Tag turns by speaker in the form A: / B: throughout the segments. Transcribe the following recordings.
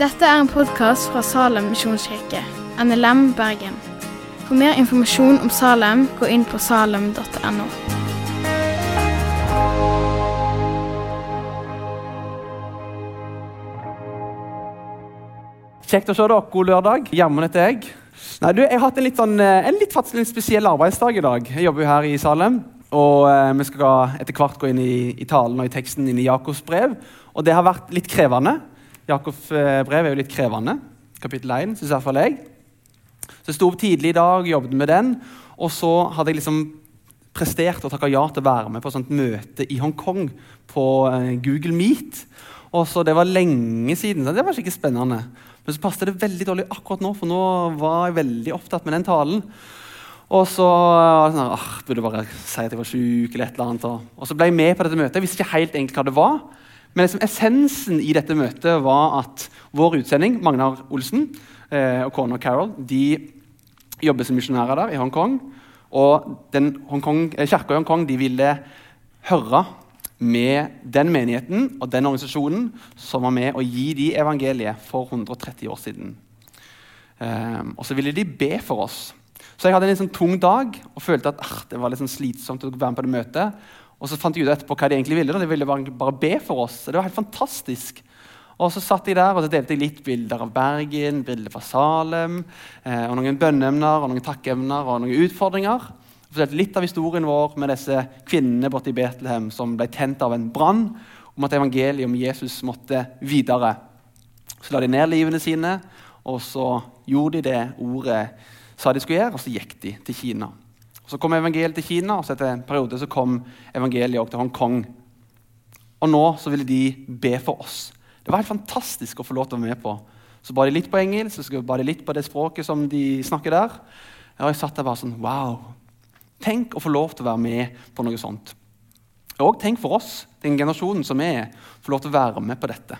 A: Dette er en podkast fra Salem misjonskirke, NLM Bergen. For mer informasjon om Salem, gå inn på salem.no.
B: Kjekt å se dere. God lørdag. Jammen etter jeg. Nei, du, jeg har hatt en litt, sånn, eh, en litt spesiell arbeidsdag i dag. Jeg jobber jo her i Salem. Og eh, vi skal etter hvert gå inn i, i talen og i teksten inn i Jakobs brev. Og det har vært litt krevende. Jakobs eh, brev er jo litt krevende. Kapittel 1, syns iallfall jeg. Så jeg sto opp tidlig i dag, jobbet med den. Og så hadde jeg liksom prestert og takka ja til å være med på et sånt møte i Hongkong på eh, Google Meet. Og så Det var lenge siden, så det var skikkelig spennende. Men så passet det veldig dårlig akkurat nå, for nå var jeg veldig opptatt med den talen. Og så sånn, ah, burde bare si at jeg var syk, eller et eller annet. Og så ble jeg med på dette møtet. Jeg visste ikke helt egentlig hva det var. Men liksom, essensen i dette møtet var at vår utsending, Magnar Olsen eh, og kona Carol, de jobber som misjonærer der i Hongkong. Og den Hongkong, eh, kirka i Hongkong de ville høre med den menigheten og den organisasjonen som var med å gi de evangeliet for 130 år siden. Eh, og så ville de be for oss. Så jeg hadde en litt sånn tung dag og følte at ah, det var litt sånn slitsomt å være med på det møtet. Og så fant jeg ut etterpå hva de egentlig ville. Da. De ville bare, be for oss. Det var helt fantastisk. Og så satt jeg der og så delte jeg litt bilder av Bergen, bilder fra Salem, eh, og noen bønneemner og noen takkeemner og noen utfordringer. Jeg fortalte litt av historien vår med disse kvinnene borte i Betlehem som ble tent av en brann, om at evangeliet om Jesus måtte videre. Så la de ned livene sine, og så gjorde de det ordet sa de skulle gjøre, og så gikk de til Kina. Så kom evangeliet til Kina, og så etter en periode så kom evangeliet også til Hongkong. Og nå så ville de be for oss. Det var helt fantastisk å få lov til å være med på. Så ba de litt på engelsk, så ba de litt på det språket som de snakker der. Og jeg satt der bare sånn Wow! Tenk å få lov til å være med på noe sånt. Og tenk for oss, den generasjonen som er, få lov til å være med på dette.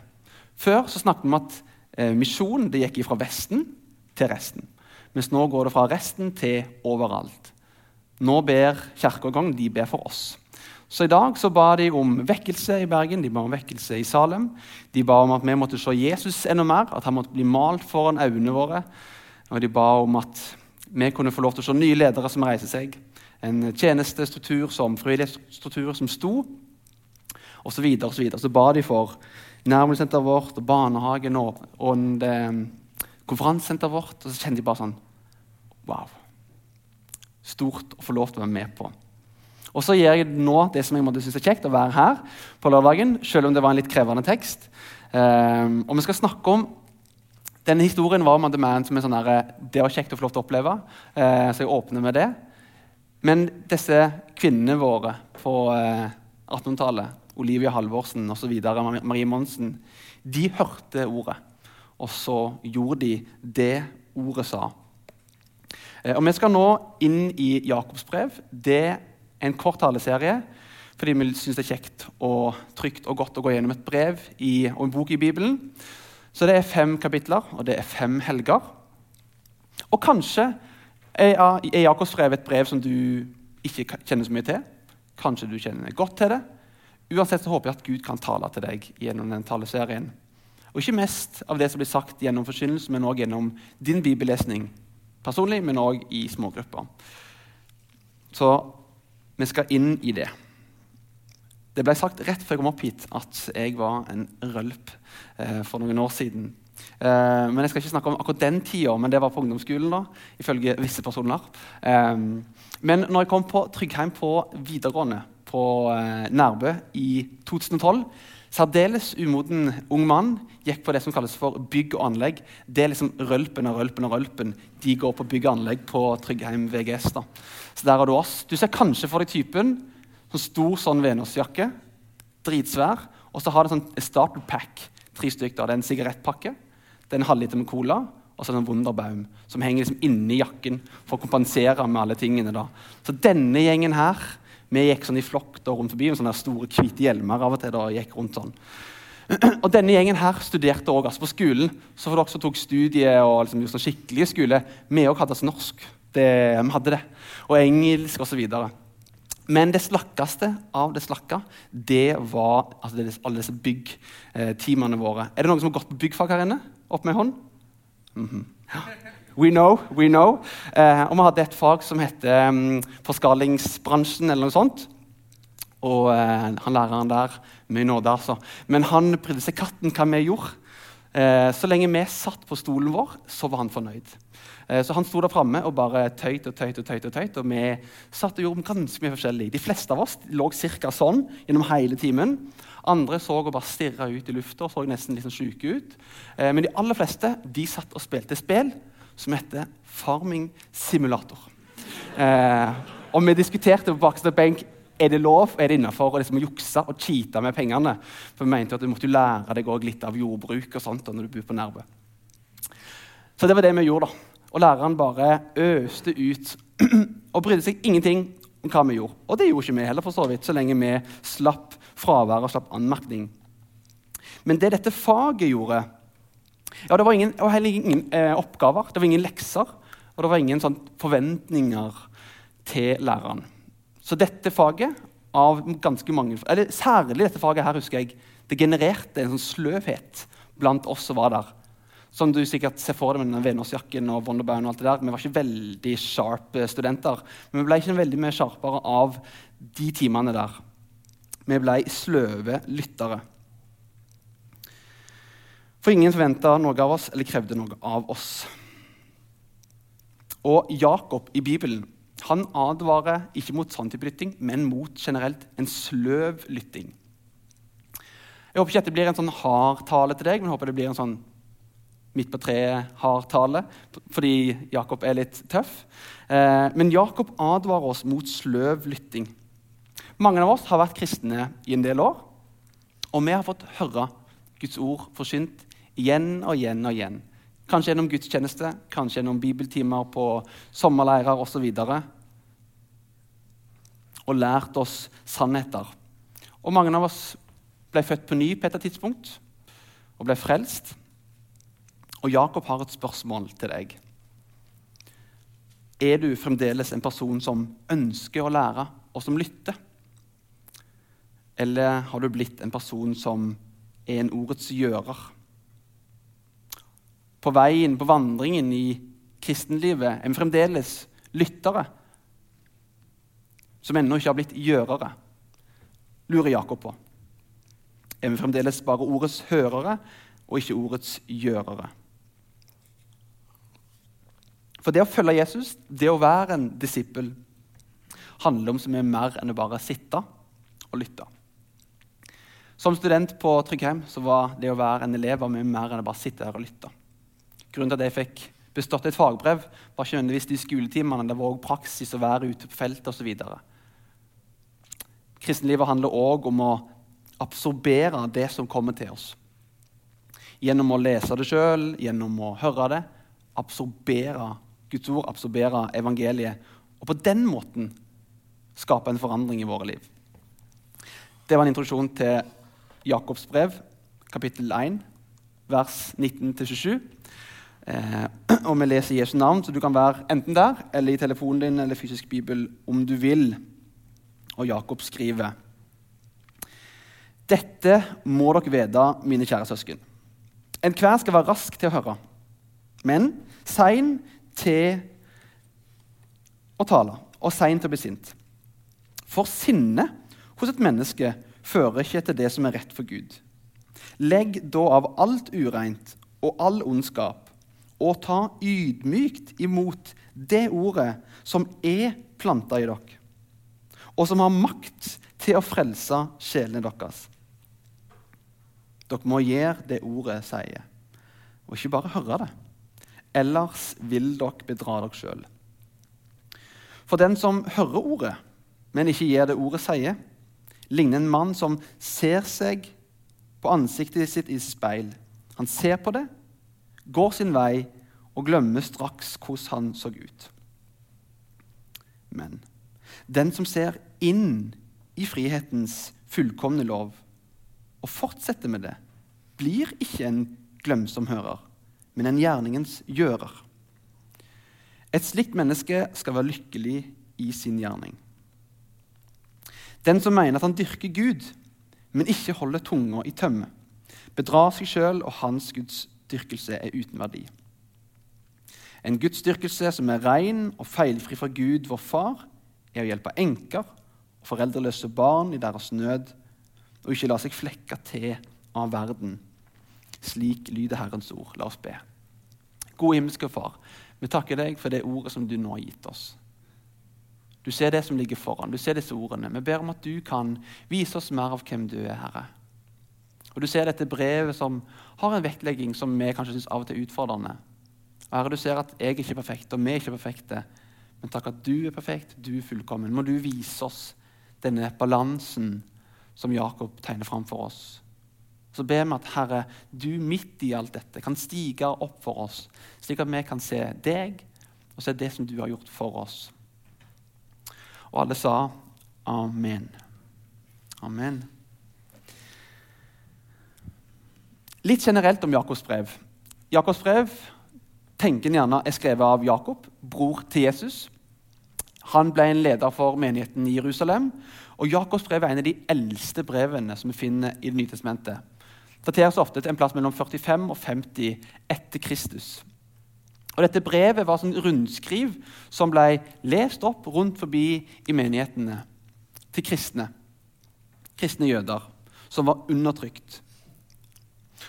B: Før så snakket vi om at eh, misjon det gikk fra Vesten til resten. Mens nå går det fra resten til overalt. Nå ber kirkeårgang de ber for oss. Så I dag så ba de om vekkelse i Bergen, de ba om vekkelse i Salem. De ba om at vi måtte se Jesus enda mer, at han måtte bli malt foran øynene våre. Og de ba om at vi kunne få lov til å se nye ledere som reiser seg en tjenestestruktur som frivillighetsstruktur som sto, osv. Så, videre, og så, videre. så ba de for nærmiljøsenteret vårt og barnehagen og, og det, konferansesenteret vårt. Og så kjente de bare sånn Wow. Stort å få lov til å være med på. Og så gjør jeg nå det som jeg måtte synes er kjekt, å være her på lørdagen, selv om det var en litt krevende tekst. Um, og vi skal snakke om Denne historien var om Man som er sånn der, det var kjekt å få lov til å oppleve. Uh, så jeg åpner med det. Men disse kvinnene våre på 1800-tallet, eh, Olivia Halvorsen osv., Marie Monsen, de hørte ordet. Og så gjorde de det ordet sa. Eh, og Vi skal nå inn i Jakobs brev. Det er en kort taleserie fordi vi syns det er kjekt og trygt og godt å gå gjennom et brev i, og en bok i Bibelen. Så det er fem kapitler, og det er fem helger. Og kanskje er Jakobs brev et brev som du ikke kjenner så mye til? Kanskje du kjenner godt til det? Uansett så håper jeg at Gud kan tale til deg gjennom den taleserien. Og ikke mest av det som blir sagt gjennom forkynnelse, men også gjennom din bibellesning personlig, men òg i smågrupper. Så vi skal inn i det. Det ble sagt rett før jeg kom opp hit at jeg var en rølp eh, for noen år siden. Eh, men Jeg skal ikke snakke om akkurat den tida, men det var på ungdomsskolen. da, ifølge visse personer. Eh, men når jeg kom på Tryggheim på videregående på uh, Nærbø i 2012 Særdeles umoden ung mann gikk på det som kalles for bygg og anlegg. Det er liksom rølpen og rølpen og rølpen. De går på bygg og anlegg på Tryggheim VGS. da. Så der har du oss. Du ser kanskje for deg typen. Sånn stor sånn Venås-jakke. Dritsvær. Og så har det sånn starter pack. Tre stykker. Det er en sigarettpakke det er en halvliter med cola og så er det en Wunderbaum som henger liksom inni jakken for å kompensere med alle tingene. da. Så denne gjengen her Vi gikk sånn i flokk da rundt forbi med sånne store hvite hjelmer av og til. da, gikk rundt sånn. Og denne gjengen her studerte også altså på skolen. Så for dere som tok studie og liksom, sånn skikkelig skole, vi òg hadde altså norsk. Det, vi hadde det. Og engelsk osv. Men det slakkeste av det slakka, det var altså det, alle disse byggteamene våre. Er det noen som har gått på byggfag her inne? Opp med hånd. Mm -hmm. We know, we know. Eh, og vi hadde et fag som heter um, forskalingsbransjen, eller noe sånt. Og eh, han læreren der Mye nåde, altså. Men han brydde seg katten hva vi gjorde. Eh, så lenge vi satt på stolen vår, så var han fornøyd. Eh, så han sto der framme og bare tøyt og tøyt og tøyt. Og tøyt, og vi satt og gjorde ganske mye forskjellig. De fleste av oss lå ca. sånn gjennom hele timen. Andre så og bare stirra ut i lufta og så nesten litt sånn sjuke ut. Eh, men de aller fleste de satt og spilte spill som heter Farming Simulator. Eh, og vi diskuterte på bakerste benk er det lov er det innenfor å liksom jukse og cheate med pengene. For vi mente at du måtte lære deg litt av jordbruk og sånt når du bor på Nærbø. Så det var det vi gjorde. da. Og læreren bare øste ut og brydde seg ingenting om hva vi gjorde. Og det gjorde ikke vi heller, for så vidt, så lenge vi slapp fravær og slapp anmerkning. Men det dette faget gjorde ja, Det var, ingen, var heller ingen eh, oppgaver, det var ingen lekser, og det var ingen sånn, forventninger til læreren. Så dette faget, av ganske mange, eller særlig dette faget her, husker jeg, det genererte en sånn sløvhet blant oss som var der. Som du sikkert ser for deg med Venåsjakken og Wonderbound. og alt det der. Vi var ikke veldig sharp eh, studenter. Men vi ble ikke veldig mer sharpere av de timene der. Vi ble sløve lyttere. For ingen forventa noe av oss eller krevde noe av oss. Og Jakob i Bibelen han advarer ikke mot sånn type lytting, men mot generelt en sløv lytting. Jeg håper ikke at det blir en sånn hard tale til deg, men jeg håper det blir en sånn midt på treet-hard tale, fordi Jakob er litt tøff. Eh, men Jakob advarer oss mot sløv lytting. Mange av oss har vært kristne i en del år, og vi har fått høre Guds ord forsynt igjen og igjen og igjen. Kanskje gjennom gudstjeneste, kanskje gjennom bibeltimer på sommerleirer osv. Og, og lært oss sannheter. Og mange av oss ble født på ny på et tidspunkt og ble frelst. Og Jakob har et spørsmål til deg. Er du fremdeles en person som ønsker å lære, og som lytter? Eller har du blitt en person som er en ordets gjører? På veien, på vandringen i kristenlivet, er vi fremdeles lyttere som ennå ikke har blitt gjørere, lurer Jakob på. Er vi fremdeles bare ordets hørere og ikke ordets gjørere? For det å følge Jesus, det å være en disippel, handler om så mye mer enn å bare sitte og lytte. Som student på Tryggheim så var det å være en elev mye mer enn å bare sitte her og lytte. Grunnen til at jeg fikk bestått et fagbrev, var ikke nødvendigvis de skoletimene. Det var også praksis å være ute på feltet osv. Kristenlivet handler òg om å absorbere det som kommer til oss. Gjennom å lese det sjøl, gjennom å høre det. Absorbere Guds ord, absorbere evangeliet. Og på den måten skape en forandring i våre liv. Det var en introduksjon til Jakobs brev, kapittel 1, vers 19-27. Eh, og vi leser Jesu navn, så du kan være enten der eller i telefonen din eller fysisk bibel om du vil. Og Jakob skriver Dette må dere vite, mine kjære søsken. Enhver skal være rask til å høre, men sein til å tale og sein til å bli sint. For sinne hos et menneske fører ikke til det som er rett for Gud. Legg da av alt ureint og all ondskap og ta ydmykt imot det ordet som er planta i dere, og som har makt til å frelse sjelene deres. Dere må gjøre det ordet sier, og ikke bare høre det. Ellers vil dere bedra dere sjøl. For den som hører ordet, men ikke gjør det ordet sier, ligner en mann som ser seg på ansiktet sitt i speil. Han ser på det går sin vei og glemmer straks hvordan han så ut. Men den som ser inn i frihetens fullkomne lov og fortsetter med det, blir ikke en glemsom hører, men en gjerningens gjører. Et slikt menneske skal være lykkelig i sin gjerning. Den som mener at han dyrker Gud, men ikke holder tunga i tømme, bedrar seg sjøl, og hans gudsdyrkelse er uten verdi. En gudsdyrkelse som er ren og feilfri fra Gud, vår Far, er å hjelpe enker og foreldreløse barn i deres nød, og ikke la seg flekke til av verden. Slik lyder Herrens ord. La oss be. Gode himmelske Far, vi takker deg for det ordet som du nå har gitt oss. Du ser det som ligger foran. Du ser disse ordene. Vi ber om at du kan vise oss mer av hvem du er, Herre. Og Du ser dette brevet som har en vektlegging som vi kanskje syns av og til er utfordrende. Herre, Du ser at jeg ikke er perfekt, og vi er ikke perfekte. Men takk at du er perfekt, du er fullkommen. Må du vise oss denne balansen som Jakob tegner fram for oss. Så ber vi at Herre, du midt i alt dette kan stige opp for oss, slik at vi kan se deg og se det som du har gjort for oss. Og alle sa amen. Amen. Litt generelt om Jakobs brev. Jakobs brev tenker gjerne er skrevet av Jakob, bror til Jesus. Han ble en leder for menigheten i Jerusalem. Og Jakobs brev er en av de eldste brevene som vi finner i Det nye testamentet. Dateres ofte til en plass mellom 45 og 50 etter Kristus. Og Dette brevet var sånn rundskriv som ble lest opp rundt forbi i menighetene til kristne. Kristne jøder som var undertrykt.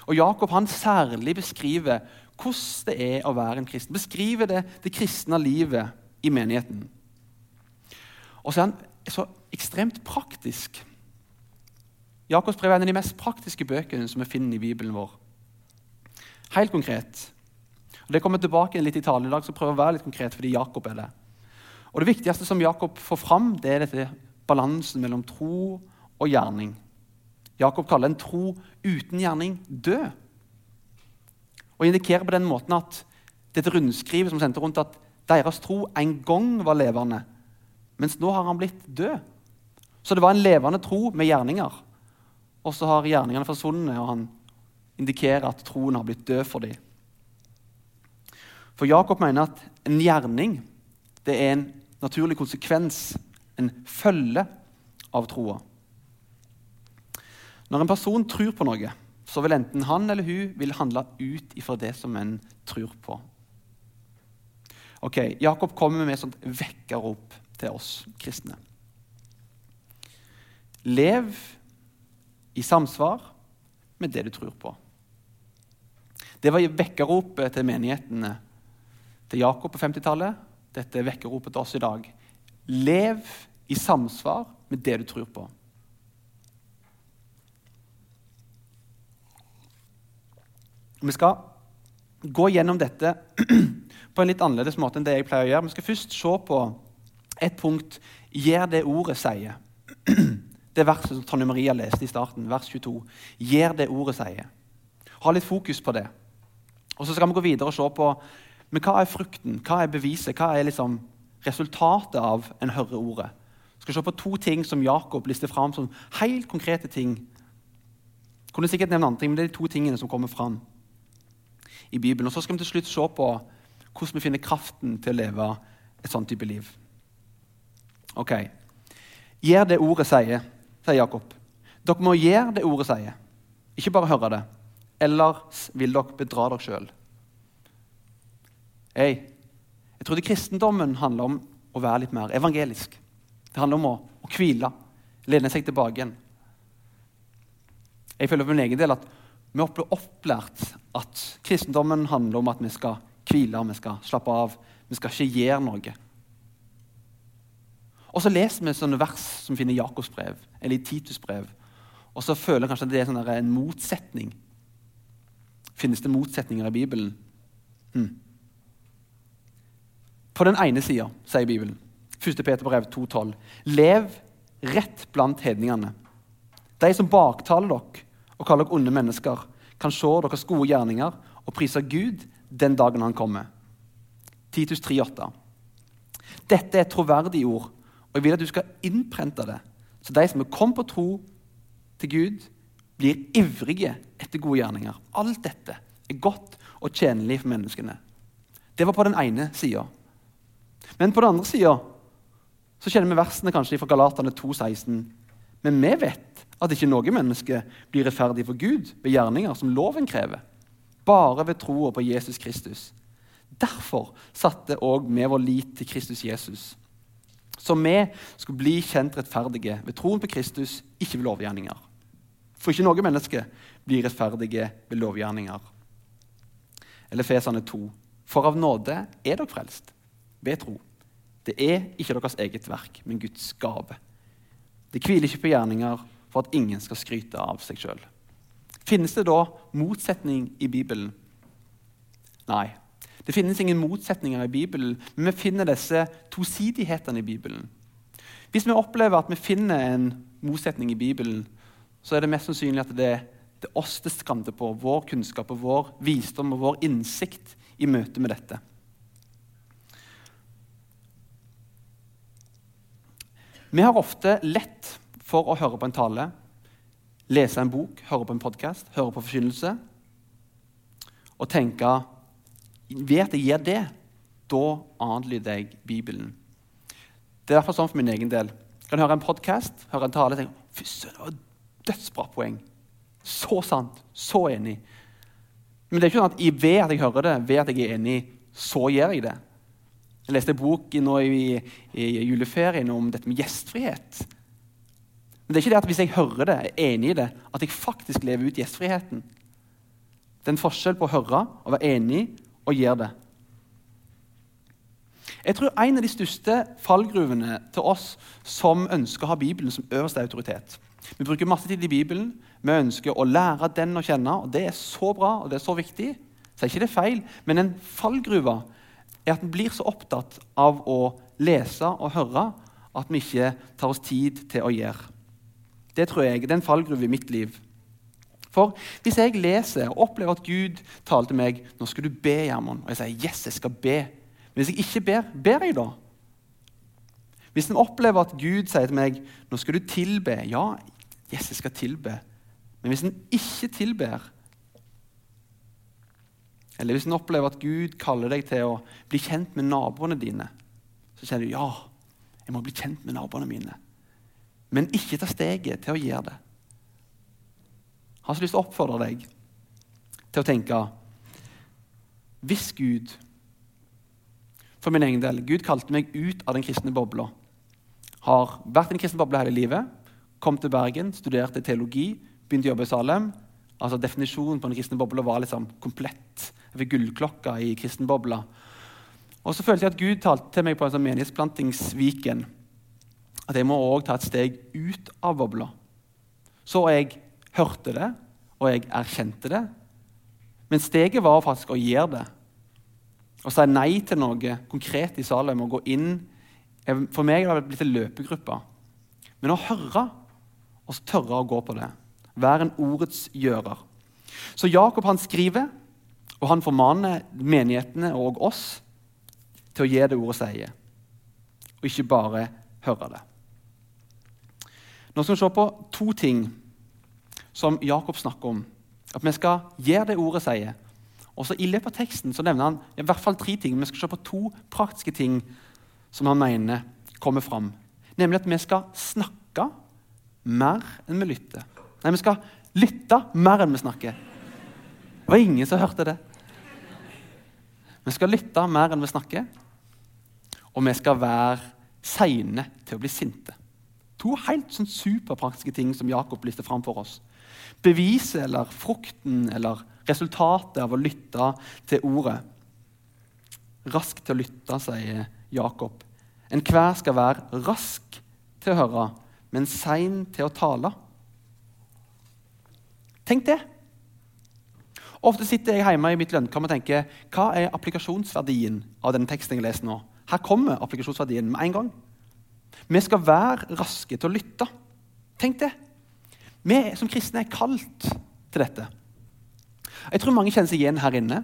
B: Og Jakob han særlig beskriver hvordan det er å være en kristen. Beskriver det, det kristne livet i menigheten. Og så er han så ekstremt praktisk. Jakobs brev er en av de mest praktiske bøkene som vi finner i Bibelen vår. Helt konkret. Og Det kommer tilbake litt i talen i dag, så prøver å være litt konkret fordi Jakob er det. Og Det viktigste som Jakob får fram, det er dette balansen mellom tro og gjerning. Jakob kaller en tro uten gjerning død. Og indikerer på den måten at dette rundskrivet som sendte rundt at deres tro en gang var levende, mens nå har han blitt død. Så det var en levende tro med gjerninger. Og så har gjerningene forsvunnet, og han indikerer at troen har blitt død for dem. For Jakob mener at en gjerning det er en naturlig konsekvens, en følge av troa. Når en person tror på noe, så vil enten han eller hun vil handle ut ifra det som en tror på. Ok, Jakob kommer med et sånt vekkerrop til oss kristne. Lev i samsvar med det du tror på. Det var vekkerropet til menighetene til Jakob på 50-tallet. Dette er vekkerropet til oss i dag. Lev i samsvar med det du tror på. Vi skal gå gjennom dette på en litt annerledes måte enn det jeg pleier å gjøre. Vi skal først se på et punkt gjør det ordet sier. Det verset som Tonje Maria leste i starten, vers 22. Gjør det ordet sier. Ha litt fokus på det. Og Så skal vi gå videre og se på men hva er frukten, hva er beviset, hva er liksom resultatet av en hører ordet. Vi skal se på to ting som Jakob lister fram som helt konkrete ting. Jeg kunne sikkert nevne andre ting, men det er de to tingene som kommer fram i Bibelen. Og Så skal vi til slutt se på hvordan vi finner kraften til å leve et sånt type liv. Ok. Gjør det ordet sier, sier Jakob. Dere må gjøre det ordet sier, ikke bare høre det. Ellers vil dere bedra dere sjøl. Hey, jeg trodde kristendommen handler om å være litt mer evangelisk. Det handler om å hvile, lene seg tilbake igjen. Jeg føler for min egen del at vi blir opplært at kristendommen handler om at vi skal hvile, vi skal slappe av, vi skal ikke gjøre noe. Og så leser vi sånne vers som finner Jakobs brev eller i Titus brev. Og så føler jeg kanskje at det er sånn en motsetning. Finnes det motsetninger i Bibelen? Hmm. På den ene sida sier Bibelen, 1. Peter brev 2,12.: Lev rett blant hedningene. De som baktaler dere og kaller dere onde mennesker, kan se deres gode gjerninger og prise Gud den dagen han kommer. Titus 3,8. Dette er et troverdig ord, og jeg vil at du skal innprente det, så de som er kommet på tro til Gud, blir ivrige etter gode gjerninger. Alt dette er godt og tjenlig for menneskene. Det var på den ene sida. Men på den andre sida så kjenner vi versene kanskje fra Galatane 2,16 Men vi vet at ikke noe menneske blir rettferdig for Gud ved gjerninger som loven krever, bare ved troa på Jesus Kristus. Derfor satte òg vi vår lit til Kristus Jesus. Så vi skulle bli kjent rettferdige ved troen på Kristus, ikke ved lovgjerninger. For ikke noe menneske blir rettferdige ved lovgjerninger. Eller Fesane 2. For av nåde er dere frelst, ved tro. Det er ikke deres eget verk, men Guds gave. Det hviler ikke på gjerninger for at ingen skal skryte av seg sjøl. Finnes det da motsetning i Bibelen? Nei. Det finnes ingen motsetninger i Bibelen, men vi finner disse tosidighetene i Bibelen. Hvis vi opplever at vi finner en motsetning i Bibelen, så er det mest sannsynlig at det, er oss det skranter på, vår kunnskap, og vår visdom og vår innsikt i møte med dette. Vi har ofte lett for å høre på en tale, lese en bok, høre på en podkast, høre på forkynnelse og tenke ved at jeg gjør det, da adlyder jeg Bibelen. Det er derfor sånn for min egen del. Jeg kan høre en podkast, høre en tale og tenke Fy søren, det var dødsbra poeng. Så sant. Så enig. Men det er ikke sånn at ved at jeg hører det, ved at jeg er enig, så gjør jeg det. Jeg leste en bok nå i, i, juleferien om dette med gjestfrihet. Men det er ikke det at hvis jeg hører det, er enig i det, at jeg faktisk lever ut gjestfriheten. Det er en forskjell på å høre og være enig og gjøre det. Jeg tror En av de største fallgruvene til oss som ønsker å ha Bibelen som øverste autoritet Vi bruker masse tid i Bibelen, vi ønsker å lære den å kjenne. og Det er så bra og det er så viktig. Så er ikke det feil, men en fallgruve er at en blir så opptatt av å lese og høre at vi ikke tar oss tid til å gjøre. Det tror jeg det er en fallgruve i mitt liv. For hvis jeg leser og opplever at Gud taler til meg nå skal du be, Gjermund, og jeg sier yes, jeg skal be Men hvis jeg ikke ber, ber jeg da? Hvis en opplever at Gud sier til meg nå skal du tilbe Ja, yes, jeg skal tilbe. Men hvis en ikke tilber, eller hvis en opplever at Gud kaller deg til å bli kjent med naboene dine, så kjenner du ja, jeg må bli kjent med naboene mine men ikke ta steget til å gjøre det. Jeg har så lyst til å oppfordre deg til å tenke Hvis Gud For min egen del Gud kalte meg ut av den kristne bobla. Har vært i den kristne bobla hele livet. Kom til Bergen, studerte teologi, begynte å jobbe i Salem. Altså Definisjonen på den kristne bobla var liksom komplett. Fikk gullklokka i kristen bobla. Og så følte jeg at Gud talte til meg på en sånn menighetsplantingsviken at jeg må òg ta et steg ut av bobla. Så jeg hørte det, og jeg erkjente det. Men steget var faktisk å gjøre det. Å si nei til noe konkret i Salem og gå inn For meg har det blitt en løpegruppe. Men å høre og tørre å gå på det. Være en ordets gjører. Så Jakob han skriver, og han formaner menighetene og oss til å gi det ordet sier, og ikke bare høre det. Nå skal vi se på to ting som Jakob snakker om. At vi skal gjøre det ordet sier. Og så I løpet av teksten så nevner han i hvert fall tre ting. Vi skal se på to praktiske ting som han mener kommer fram. Nemlig at vi skal snakke mer enn vi lytter. Nei, vi skal lytte mer enn vi snakker. Det var ingen som hørte det. Vi skal lytte mer enn vi snakker, og vi skal være seine til å bli sinte. To helt sånn superpraktiske ting som Jakob lister fram for oss. Beviset eller frukten eller resultatet av å lytte til ordet. Rask til å lytte, sier Jakob. Enhver skal være rask til å høre, men sein til å tale. Tenk det! Ofte sitter jeg hjemme i mitt lønnkammer og tenker hva er applikasjonsverdien av denne teksten jeg leser nå? Her kommer applikasjonsverdien med en gang. Vi skal være raske til å lytte. Tenk det. Vi som kristne er kalt til dette. Jeg tror mange kjenner seg igjen her inne.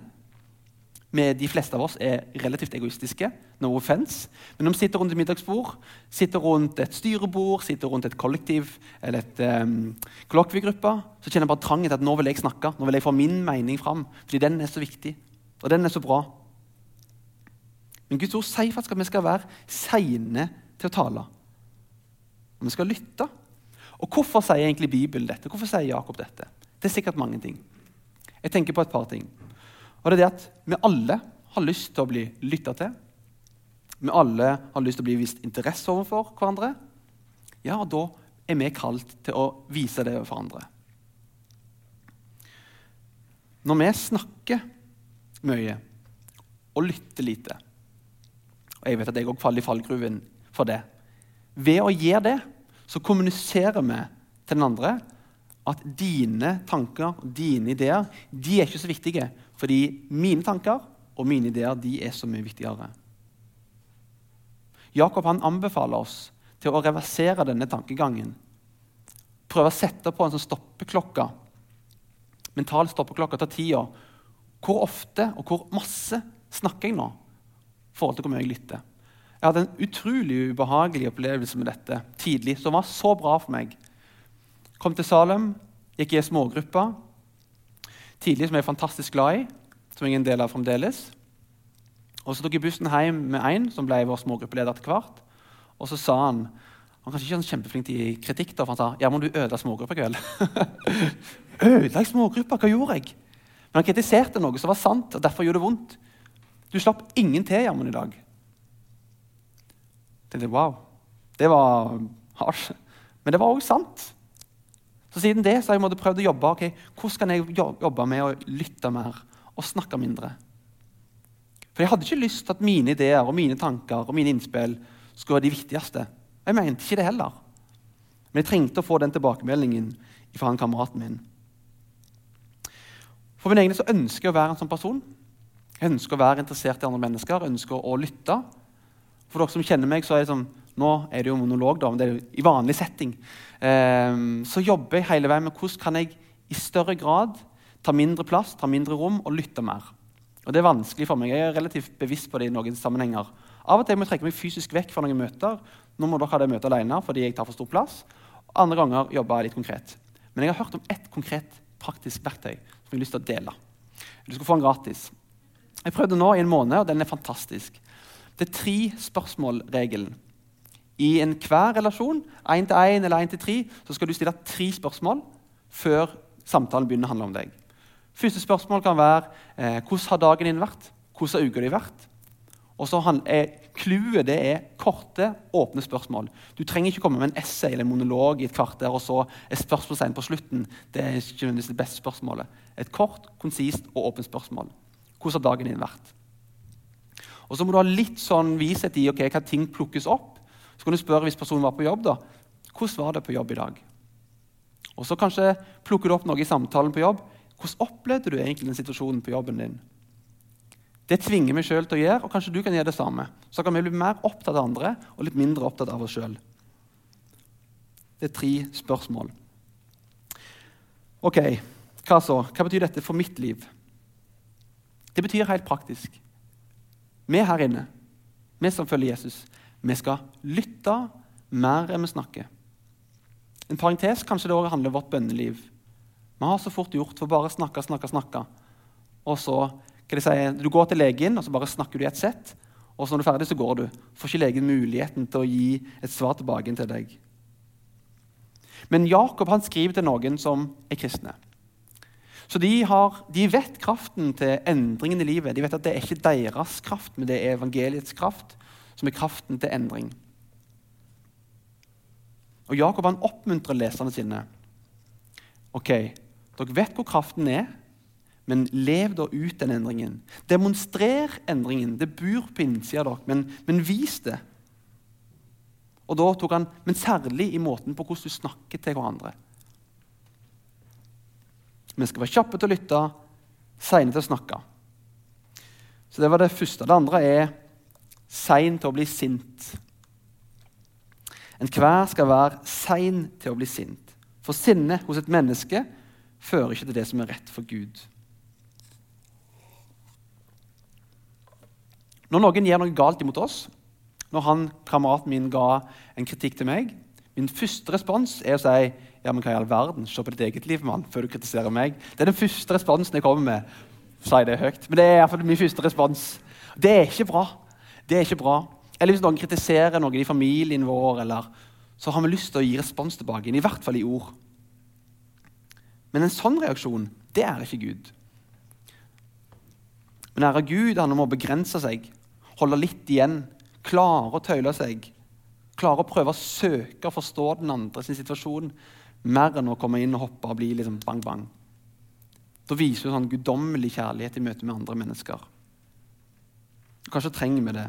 B: Med de fleste av oss er relativt egoistiske. No offense. Men når vi sitter rundt et middagsbord, sitter rundt et styrebord, sitter rundt et kollektiv eller et um, kollokviegruppe, så kjenner jeg bare trangen til at nå vil jeg snakke. Nå vil jeg få min mening fram. Fordi den er så viktig, og den er så bra. Men Guds ord sier faktisk at vi skal være seine til å tale. Vi skal lytte. Og Hvorfor sier egentlig Bibelen dette? Hvorfor sier Jakob dette? Det er sikkert mange ting. Jeg tenker på et par ting. Og det er det at Vi alle har lyst til å bli lytta til. Vi alle har lyst til å bli vist interesse overfor hverandre. Ja, og da er vi kalt til å vise det overfor andre. Når vi snakker mye og lytter lite Og jeg vet at jeg òg faller i fallgruven for det. Ved å gjøre det så kommuniserer vi til den andre at dine tanker dine ideer de er ikke så viktige, fordi mine tanker og mine ideer de er så mye viktigere. Jakob han anbefaler oss til å reversere denne tankegangen. Prøve å sette på en sånn stoppeklokke. Mental stoppeklokke tar tida. Hvor ofte og hvor masse snakker jeg nå? i forhold til hvor mye jeg lytter. Jeg hadde en utrolig ubehagelig opplevelse med dette tidlig, som var så bra for meg. Kom til Salem, gikk i ei smågruppe tidlig som jeg er fantastisk glad i, som jeg er en del av fremdeles. Og Så tok jeg bussen hjem med en som ble vår smågruppeleder etter hvert. Og så sa han Han kanskje ikke er kjempeflink til kritikk, da, for han sa ja, må du ødela smågruppa i kveld. ødela smågruppa? Hva gjorde jeg? Men han kritiserte noe som var sant, og derfor gjorde det vondt. Du slapp ingen til jammen i dag. Tenkte wow, det var hardt. Men det var òg sant. Så siden det så har jeg måtte prøvd å jobbe. ok, Hvordan kan jeg jobbe med å lytte mer og snakke mindre? For jeg hadde ikke lyst til at mine ideer og mine tanker og mine innspill skulle være de viktigste. Jeg mente ikke det heller. Men jeg trengte å få den tilbakemeldingen fra han kameraten min. For min egen så ønsker jeg å være en sånn person. Jeg ønsker å være interessert i andre mennesker, ønsker å lytte. For dere som kjenner meg, så er det sånn Nå er det jo monolog, da, men det er jo i vanlig setting. Um, så jobber jeg hele veien med hvordan kan jeg i større grad ta mindre plass, ta mindre rom og lytte mer. Og Det er vanskelig for meg. Jeg er relativt bevisst på det i noen sammenhenger. Av og til må jeg trekke meg fysisk vekk fra noen møter. Nå må dere ha det møtet alene fordi jeg tar for stor plass. Andre ganger jobber jeg litt konkret. Men jeg har hørt om ett konkret praktisk verktøy som jeg har lyst til å dele. Du skal få den gratis. Jeg prøvde nå i en måned, og den er fantastisk. Det er tre spørsmål-regelen. I enhver relasjon, én til én eller én til tre, så skal du stille tre spørsmål før samtalen begynner å handle om deg. Første spørsmål kan være eh, hvordan har dagen din vært? Hvordan har uka di vært? Og så er Clouet er korte, åpne spørsmål. Du trenger ikke komme med en essay eller en monolog i et kvarter, og så et spørsmålstegn på slutten. Det er ikke det beste spørsmålet. Et kort, konsist og åpent spørsmål. Hvordan har dagen din vært? Og så må du ha litt sånn vishet i okay, hva ting plukkes opp. Så kan du spørre hvis personen var på jobb. da, Hvordan var det på jobb i dag? Og så kanskje plukker du opp noe i samtalen på jobb. Hvordan opplevde du egentlig den situasjonen på jobben din? Det tvinger vi sjøl til å gjøre, og kanskje du kan gjøre det samme. Så kan vi bli mer opptatt av andre og litt mindre opptatt av oss sjøl. Det er tre spørsmål. Ok, hva så? Hva betyr dette for mitt liv? Det betyr helt praktisk. Vi her inne, vi som følger Jesus, vi skal lytte mer enn vi snakker. En parentes kanskje det også handler om vårt bønneliv. Vi har så fort gjort for bare å snakke, snakke, snakke. Og så kan de si, Du går til legen og så bare snakker du i ett sett. Og så når du er ferdig, så går du. Får ikke legen muligheten til å gi et svar tilbake til deg. Men Jakob han skriver til noen som er kristne. Så de, har, de, vet kraften til endringen i livet. De vet at det er ikke deres kraft, men det er evangeliets kraft som er kraften til endring. Og Jakob han oppmuntrer leserne sine. Ok, dere vet hvor kraften er, men lev da ut den endringen. Demonstrer endringen. Det bor på innsida av dere, men, men, vis det. Og da tok han, Men særlig i måten på hvordan du snakker til hverandre. Vi skal være kjappe til å lytte, seine til å snakke. Så Det var det første. Det andre er sein til å bli sint. Enhver skal være sein til å bli sint. For sinne hos et menneske fører ikke til det som er rett for Gud. Når noen gjør noe galt imot oss, når han, kameraten min ga en kritikk til meg Min første respons er å si ja, men hva i all verden, se på ditt eget liv mann, før du kritiserer meg. Det er den første responsen jeg kommer med. Si det høyt? Men det er iallfall min første respons. Det er ikke bra. Det er ikke bra. Eller hvis noen kritiserer noen i familien vår, eller så har vi lyst til å gi respons tilbake, i hvert fall i ord. Men en sånn reaksjon, det er ikke Gud. Men ære Gud han må begrense seg, holde litt igjen, klare å tøyle seg. Klare å prøve å søke å forstå den andre sin situasjon mer enn å komme inn og hoppe og bli liksom bang, bang. Da viser du sånn guddommelig kjærlighet i møte med andre mennesker. Kanskje trenger vi det.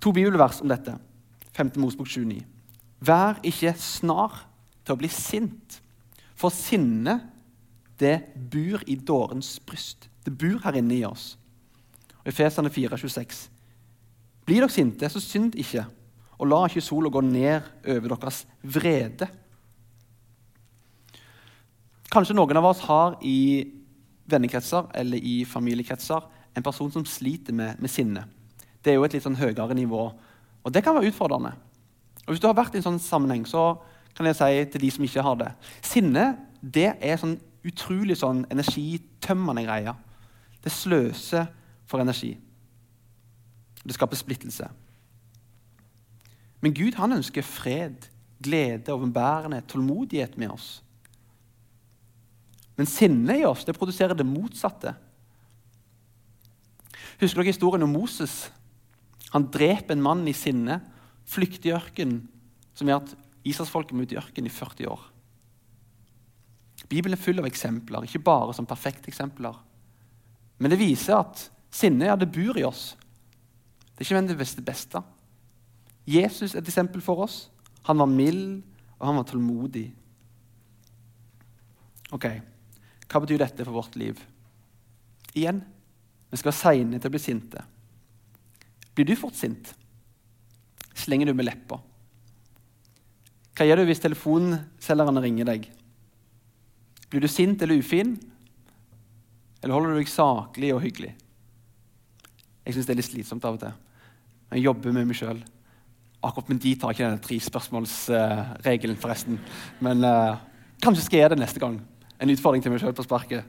B: To bibelvers om dette. 5. Mosbok 29. Vær ikke snar til å bli sint, for sinne, det bur i dårens bryst. Det bur her inne i oss. Og Efesene 4, 26. Blir dere sinte, så synd ikke, og la ikke sola gå ned over deres vrede. Kanskje noen av oss har i vennekretser eller i familiekretser en person som sliter med, med sinne. Det er jo et litt sånn høyere nivå, og det kan være utfordrende. Og Hvis du har vært i en sånn sammenheng, så kan jeg si til de som ikke har det Sinne det er sånn utrolig sånn energitømmende greie. Det sløser for energi. Det skaper splittelse. Men Gud han ønsker fred, glede, overbærenhet, tålmodighet med oss. Men sinnet i oss det produserer det motsatte. Husker dere historien om Moses? Han dreper en mann i sinne, flykter i ørkenen, som gjør at Israelsfolket må ut i ørkenen i 40 år. Bibelen er full av eksempler, ikke bare som perfekte eksempler. Men det viser at sinnet ja, det bor i oss. Det er ikke nødvendigvis det beste. Jesus er et eksempel for oss. Han var mild, og han var tålmodig. Ok, Hva betyr dette for vårt liv? Igjen vi skal være seine til å bli sinte. Blir du fort sint? Slenger du med leppa? Hva gjør du hvis telefonselgerne ringer deg? Blir du sint eller ufin? Eller holder du deg saklig og hyggelig? Jeg syns det er litt slitsomt av og til. Jeg jobber med meg sjøl. Akkurat med de tar ikke denne trespørsmålsregelen, uh, forresten. Men uh, kanskje skal jeg det neste gang. En utfordring til meg sjøl på sparket.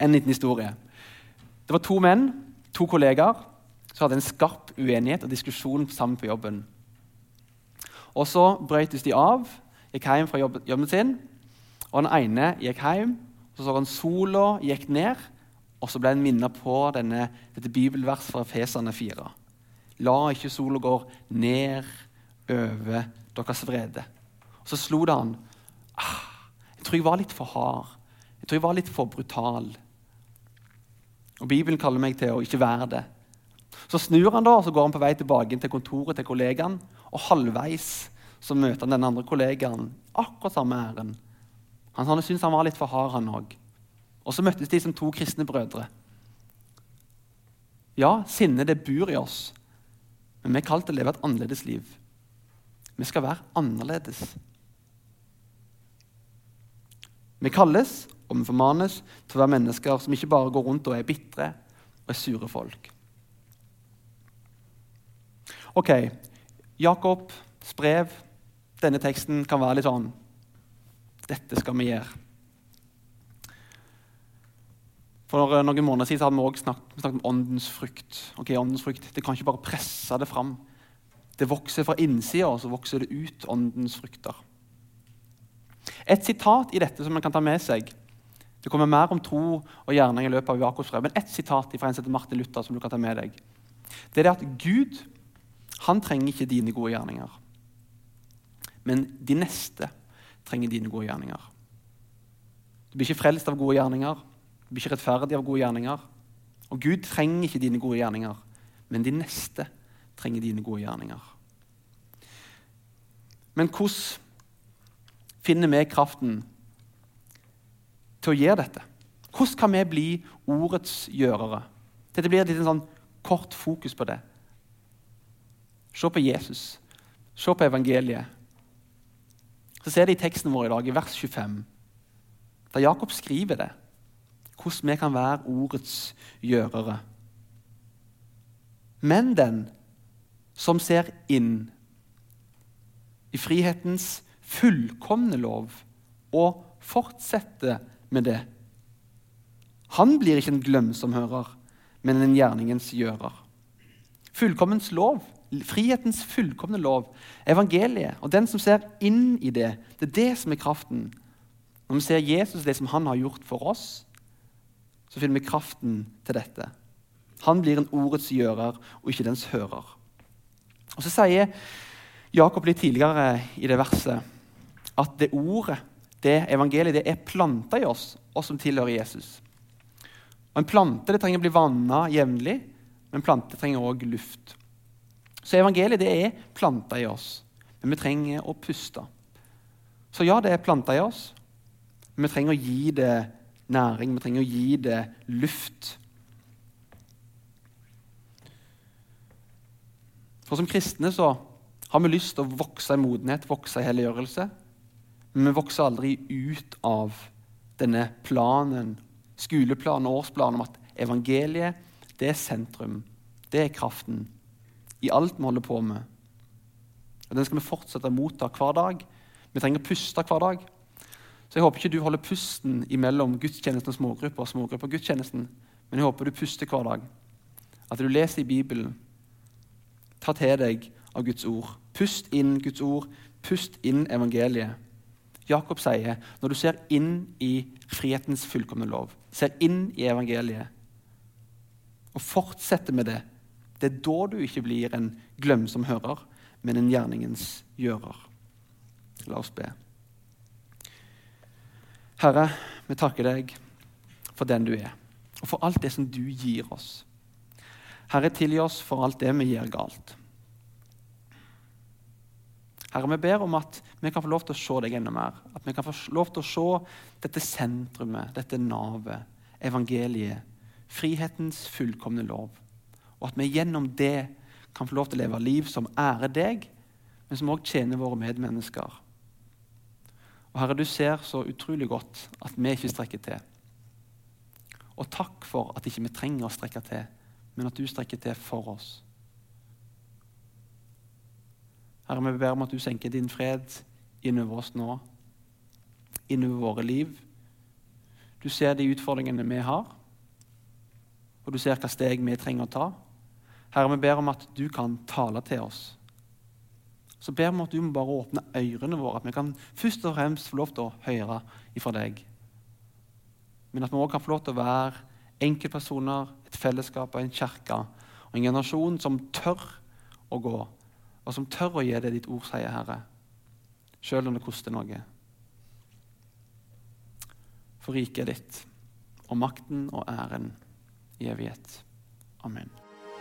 B: En liten historie. Det var to menn, to kollegaer, som hadde en skarp uenighet og diskusjon sammen på jobben. Og Så brøytes de av, gikk hjem fra jobben sin. og Den ene gikk hjem, så så han sola gikk ned, og så ble han minnet på denne, dette bibelverset fra Efesene 4. La ikke sola gå ned over deres vrede. Og Så slo det han. Ah, jeg tror jeg var litt for hard. Jeg tror jeg var litt for brutal. Og Bibelen kaller meg til å ikke være det. Så snur han da, og så går han på vei tilbake til kontoret til kollegaen. Og halvveis så møter han den andre kollegaen. Akkurat samme æren. Han, han syntes han var litt for hard, han òg. Og så møttes de som to kristne brødre. Ja, sinnet det bor i oss, men vi er kalt til å leve et annerledes liv. Vi skal være annerledes. Vi kalles og vi formanes til å være mennesker som ikke bare går rundt og er bitre og er sure folk. Ok, Jakobs brev, denne teksten, kan være litt sånn Dette skal vi gjøre. For noen måneder siden hadde vi også snakket, snakket, om åndens frukt. Ok, åndens frukt, Det kan ikke bare presse det fram. Det vokser fra innsida, og så vokser det ut åndens frukter. Et sitat i dette som man kan ta med seg, det kommer mer om tro og gjerning i løpet av Jakobs brev. Men ett sitat fra en som heter Martin Luther, som du kan ta med deg. Det er det at Gud han trenger ikke dine gode gjerninger. Men de neste trenger dine gode gjerninger. Du blir ikke frelst av gode gjerninger. Du blir ikke rettferdig av gode gjerninger. Og Gud trenger ikke dine gode gjerninger, men de neste trenger dine gode gjerninger. Men hvordan finner vi kraften til å gjøre dette? Hvordan kan vi bli ordets gjørere? Dette blir et sånn kort fokus på det. Se på Jesus. Se på evangeliet. Så ser de teksten vår i dag, i vers 25, da Jakob skriver det. Hvordan vi kan være ordets gjørere. Men den som ser inn i frihetens fullkomne lov og fortsetter med det. Han blir ikke en glemsom hører, men en gjerningens gjører. Fullkommens lov frihetens fullkomne lov, evangeliet, og den som ser inn i det, det er det som er kraften. Når vi ser Jesus, det som han har gjort for oss, så finner vi kraften til dette. Han blir en ordets gjører og ikke dens hører. Og Så sier Jakob litt tidligere i det verset at det ordet, det evangeliet, det er planta i oss, oss som tilhører Jesus. Og En plante det trenger å bli vanna jevnlig, men plante trenger òg luft. Så evangeliet det er planta i oss, men vi trenger å puste. Så ja, det er planta i oss, men vi trenger å gi det næring, vi trenger å gi det luft. For Som kristne så har vi lyst til å vokse i modenhet, vokse i helliggjørelse. Men vi vokser aldri ut av denne planen, skoleplanen og årsplanen om at evangeliet det er sentrum. Det er kraften i alt vi holder på med. Og Den skal vi fortsette å motta hver dag. Vi trenger å puste hver dag. Så Jeg håper ikke du holder pusten imellom gudstjenesten og smågrupper og smågrupper og gudstjenesten, men jeg håper du puster hver dag. At du leser i Bibelen. Ta til deg av Guds ord. Pust inn Guds ord. Pust inn evangeliet. Jakob sier når du ser inn i frihetens fullkomne lov, ser inn i evangeliet og fortsetter med det, det er da du ikke blir en glemsom hører, men en gjerningens gjører. La oss be. Herre, vi takker deg for den du er, og for alt det som du gir oss. Herre, tilgi oss for alt det vi gjør galt. Herre, vi ber om at vi kan få lov til å se deg enda mer. At vi kan få lov til å se dette sentrumet, dette navet, evangeliet, frihetens fullkomne lov. Og at vi gjennom det kan få lov til å leve liv som ærer deg, men som også tjener våre medmennesker. Og Herre, du ser så utrolig godt at vi ikke strekker til. Og takk for at ikke vi trenger å strekke til, men at du strekker til for oss. Herre, vi ber om at du senker din fred innover oss nå, innover våre liv. Du ser de utfordringene vi har, og du ser hvilke steg vi trenger å ta. Herre, vi ber om at du kan tale til oss. Så ber vi at du må bare åpne ørene våre, at vi kan først og fremst få lov til å høre ifra deg. Men at vi òg kan få lov til å være enkeltpersoner, et fellesskap og en kirke og en generasjon som tør å gå, og som tør å gi det ditt ord sier, Herre, sjøl om det koster noe. For riket er ditt, og makten og æren i evighet. Amen.